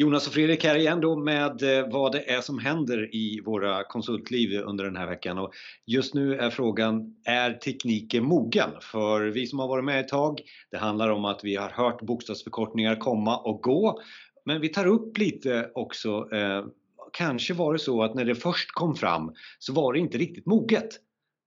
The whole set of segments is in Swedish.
Jonas och Fredrik här igen då med eh, vad det är som händer i våra konsultliv under den här veckan. Och just nu är frågan, är tekniken mogen? För vi som har varit med ett tag, det handlar om att vi har hört bokstavsförkortningar komma och gå. Men vi tar upp lite också, eh, kanske var det så att när det först kom fram så var det inte riktigt moget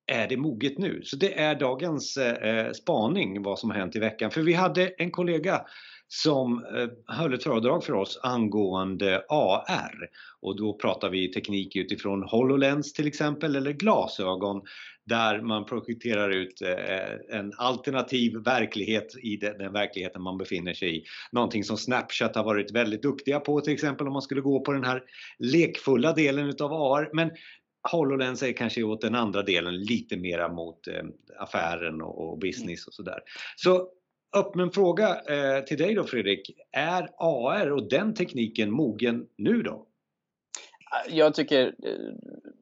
är det moget nu? Så det är dagens eh, eh, spaning vad som har hänt i veckan. För vi hade en kollega som eh, höll ett föredrag för oss angående AR. Och då pratar vi teknik utifrån HoloLens till exempel eller glasögon där man projekterar ut eh, en alternativ verklighet i den verkligheten man befinner sig i. Någonting som Snapchat har varit väldigt duktiga på till exempel om man skulle gå på den här lekfulla delen utav AR. Men HoloLens är kanske åt den andra delen lite mera mot eh, affären och, business och sådär. Så öppen fråga eh, till dig då Fredrik. Är AR och den tekniken mogen nu då? Jag tycker eh,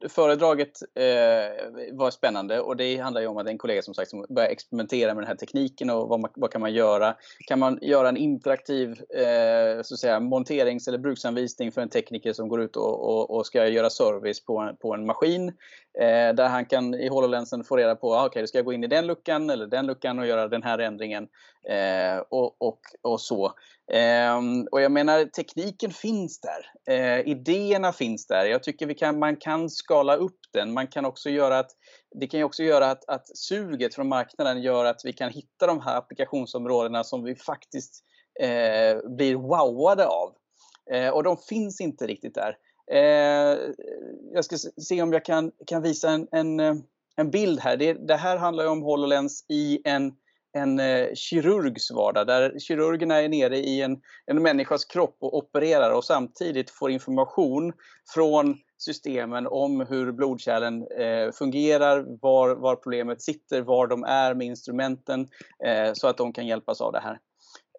föredraget eh, var spännande och det handlar ju om att en kollega som sagt som börjar experimentera med den här tekniken och vad, man, vad kan man göra? Kan man göra en interaktiv eh, så att säga, monterings eller bruksanvisning för en tekniker som går ut och, och, och ska göra service på en, på en maskin eh, där han kan i HoloLensen få reda på, ah, okej, okay, ska jag gå in i den luckan eller den luckan och göra den här ändringen eh, och, och, och så. Ehm, och jag menar, tekniken finns där. Eh, idéerna finns där. Jag tycker vi kan, man kan skala upp den. Man kan också göra att, det kan ju också göra att, att suget från marknaden gör att vi kan hitta de här applikationsområdena som vi faktiskt eh, blir wowade av. Eh, och de finns inte riktigt där. Eh, jag ska se om jag kan, kan visa en, en, eh, en bild här. Det, det här handlar om HoloLens i en en eh, kirurgs vardag där kirurgerna är nere i en, en människas kropp och opererar och samtidigt får information från systemen om hur blodkärlen eh, fungerar, var, var problemet sitter, var de är med instrumenten eh, så att de kan hjälpas av det här.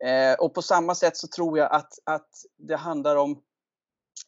Eh, och på samma sätt så tror jag att, att det handlar om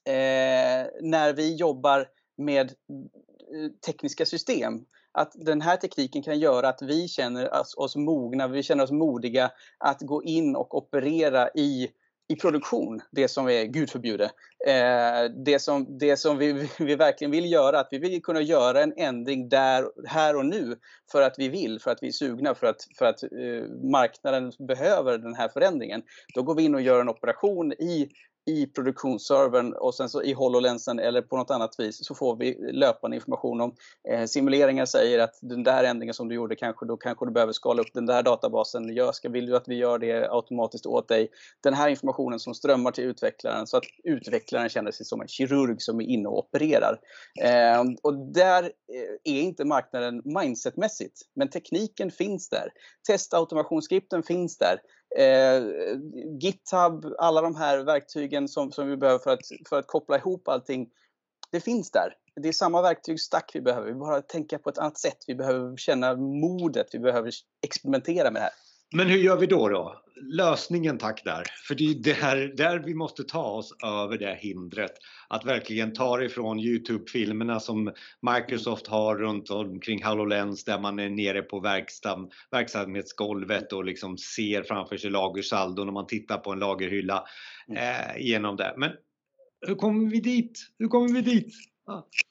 eh, när vi jobbar med eh, tekniska system att den här tekniken kan göra att vi känner oss, oss mogna, vi känner oss modiga att gå in och operera i i produktion, det som är Gud förbjude. Eh, det som, det som vi, vi verkligen vill göra, att vi vill kunna göra en ändring där, här och nu för att vi vill, för att vi är sugna, för att, för att eh, marknaden behöver den här förändringen. Då går vi in och gör en operation i i produktionsservern och sen så i HoloLensen eller på något annat vis så får vi löpande information om eh, simuleringar säger att den där ändringen som du gjorde kanske då kanske du behöver skala upp den där databasen. Jag ska, vill du att vi gör det automatiskt åt dig? Den här informationen som strömmar till utvecklaren så att utvecklaren känner sig som en kirurg som är inne och opererar. Eh, och där eh, är inte marknaden mindsetmässigt, men tekniken finns där. Testautomationsskripten finns där eh, GitHub, alla de här verktygen som, som vi behöver för att, för att koppla ihop allting. Det finns där. Det är samma verktygsstack vi behöver. Vi behöver tänka på ett annat sätt. Vi behöver känna modet. Vi behöver experimentera med det här. Men hur gör vi då? då? Lösningen tack där. För det är det här, där vi måste ta oss över det hindret. Att verkligen ta ifrån Youtube-filmerna som Microsoft har runt omkring HoloLens där man är nere på verksam, verksamhetsgolvet och liksom ser framför sig lagersaldon och man tittar på en lagerhylla mm. eh, genom det. Men hur kommer vi dit? Hur kommer vi dit?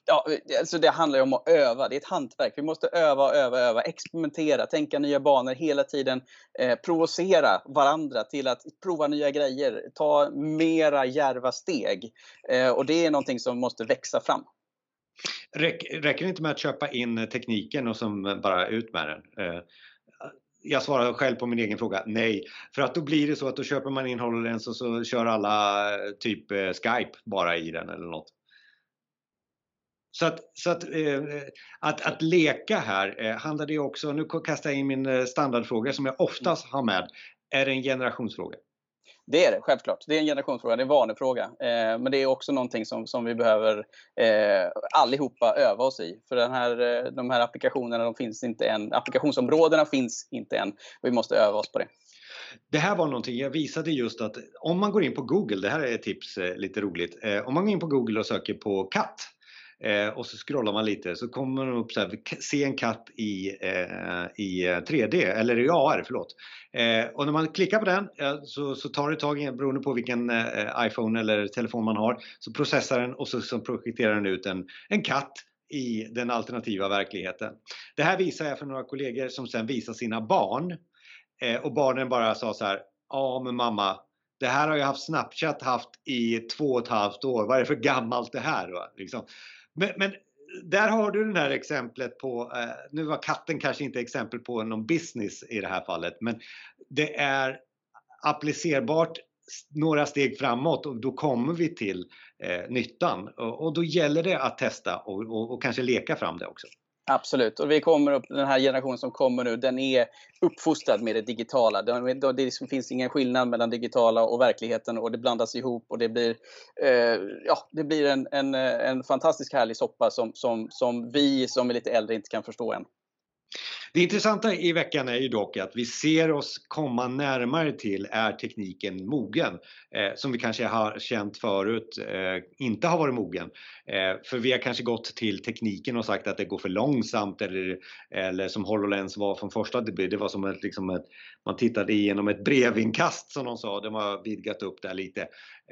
Ja, alltså det handlar ju om att öva. Det är ett hantverk. Vi måste öva, öva, öva, experimentera, tänka nya banor hela tiden. Eh, provocera varandra till att prova nya grejer, ta mera järva steg. Eh, och det är någonting som måste växa fram. Räcker det inte med att köpa in tekniken och som bara ut med den? Eh, jag svarar själv på min egen fråga, nej. För att då blir det så att då köper man in HoloLens och så kör alla typ eh, Skype bara i den eller något. Så att, så att, eh, att, att leka här eh, handlar det också, nu kastar jag in min eh, standardfråga som jag oftast har med. Är det en generationsfråga? Det är det, självklart. Det är en generationsfråga, det är en vanefråga. Eh, men det är också någonting som, som vi behöver eh, allihopa öva oss i. För den här, eh, de här applikationerna de finns inte än. Applikationsområdena finns inte än. Vi måste öva oss på det. Det här var någonting jag visade just att om man går in på Google, det här är ett tips eh, lite roligt. Eh, om man går in på Google och söker på katt eh, och så scrollar man lite så kommer man upp så här, se en katt i, eh, i eh, 3D eller i AR, förlåt. Eh, och när man klickar på den eh, så, så tar det ett tag beroende på vilken eh, iPhone eller telefon man har så processar den och så, så projekterar den ut en, en katt i den alternativa verkligheten. Det här visar jag för några kollegor som sen visar sina barn eh, och barnen bara sa så här, ja men mamma, det här har jag haft Snapchat haft i två och ett halvt år, vad är det för gammalt det här? Va? Liksom. Men, men, där har du det här exemplet på, eh, nu var katten kanske inte exempel på någon business i det här fallet, men det är applicerbart några steg framåt och då kommer vi till eh, nyttan och, och, då gäller det att testa och, och, och kanske leka fram det också. Absolut. Och vi kommer upp, den här generationen som kommer nu, den är uppfostrad med det digitala. Det, det finns ingen skillnad mellan digitala och verkligheten och det blandas ihop och det blir, eh, ja, det blir en, en, eh, en fantastisk härlig soppa som, som, som vi som är lite äldre inte kan förstå än. Det intressanta i veckan är ju dock att vi ser oss komma närmare till är tekniken mogen? Eh, som vi kanske har känt förut eh, inte har varit mogen. Eh, för vi har kanske gått till tekniken och sagt att det går för långsamt eller, eller som HoloLens var från första, debut, det var som ett, liksom ett, man tittade igenom ett brevinkast som de sa, de har vidgat upp det lite.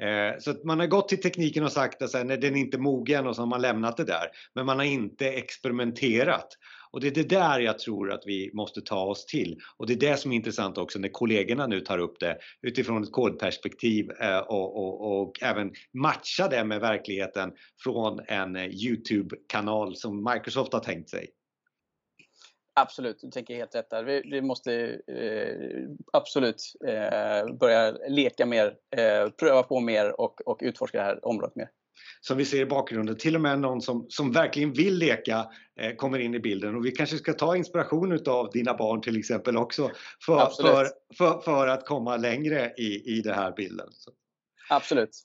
Eh, så man har gått till tekniken och sagt att den är inte mogen och så har man lämnat det där. Men man har inte experimenterat. Och det är det där jag tror att vi måste ta oss till. Och det är det som är intressant också när kollegorna nu tar upp det utifrån ett kodperspektiv eh, och, och, och även matcha det med verkligheten från en eh, Youtube-kanal som Microsoft har tänkt sig. Absolut, du tänker helt rätt där. Vi, vi måste eh, absolut eh, börja leka mer, eh, pröva på mer och, och utforska det här området mer som vi ser i bakgrunden. Till och med någon som, som verkligen vill leka eh, kommer in i bilden och vi kanske ska ta inspiration utav dina barn till exempel också för, för, för, för, att komma längre i, i den här bilden. Så. Absolut.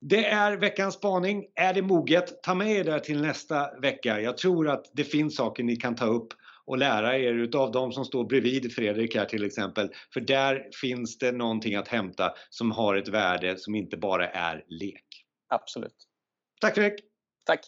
Det är veckans spaning. Är det moget? Ta med er det till nästa vecka. Jag tror att det finns saker ni kan ta upp och lära er utav de som står bredvid Fredrik här till exempel. För där finns det någonting att hämta som har ett värde som inte bara är lek. Absolut. Tack Fredrik! Tack!